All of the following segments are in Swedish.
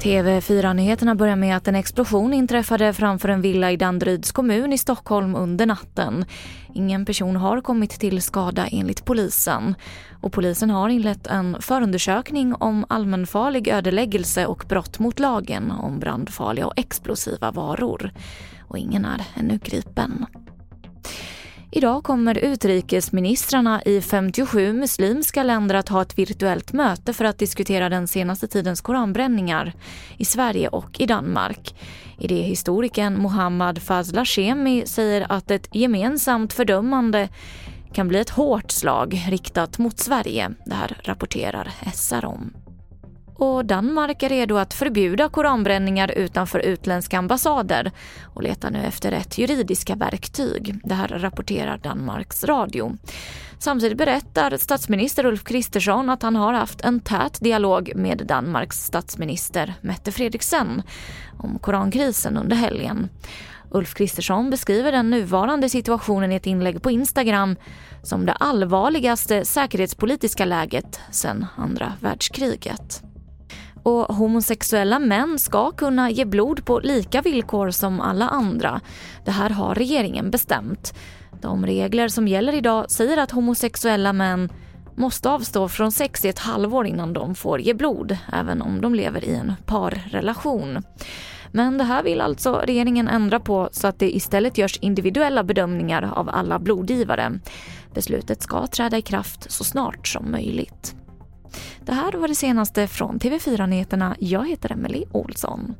TV4-nyheterna börjar med att en explosion inträffade framför en villa i Danderyds kommun i Stockholm under natten. Ingen person har kommit till skada enligt polisen. Och polisen har inlett en förundersökning om allmänfarlig ödeläggelse och brott mot lagen om brandfarliga och explosiva varor. Och ingen är ännu gripen. Idag kommer utrikesministrarna i 57 muslimska länder att ha ett virtuellt möte för att diskutera den senaste tidens koranbränningar i Sverige och i Danmark. Idéhistorikern Mohammad Fazla Shemi säger att ett gemensamt fördömande kan bli ett hårt slag riktat mot Sverige. Det här rapporterar SR om. Och Danmark är redo att förbjuda koranbränningar utanför utländska ambassader och letar nu efter rätt juridiska verktyg. Det här rapporterar Danmarks Radio. Samtidigt berättar statsminister Ulf Kristersson att han har haft en tät dialog med Danmarks statsminister Mette Frederiksen om korankrisen under helgen. Ulf Kristersson beskriver den nuvarande situationen i ett inlägg på Instagram som det allvarligaste säkerhetspolitiska läget sedan andra världskriget. Och homosexuella män ska kunna ge blod på lika villkor som alla andra. Det här har regeringen bestämt. De regler som gäller idag säger att homosexuella män måste avstå från sex i ett halvår innan de får ge blod, även om de lever i en parrelation. Men det här vill alltså regeringen ändra på så att det istället görs individuella bedömningar av alla blodgivare. Beslutet ska träda i kraft så snart som möjligt. Det här var det senaste från TV4 Nyheterna. Jag heter Emily Olsson.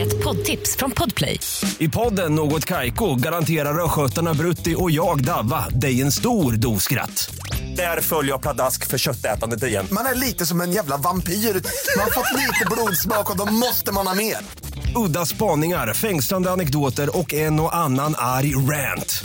Ett poddtips från Podplay. I podden Något Kaiko garanterar östgötarna Brutti och jag, Davva, dig en stor dos skratt. Där följer jag pladask för köttätandet igen. Man är lite som en jävla vampyr. Man har fått lite blodsmak och då måste man ha mer. Udda spaningar, fängslande anekdoter och en och annan arg rant.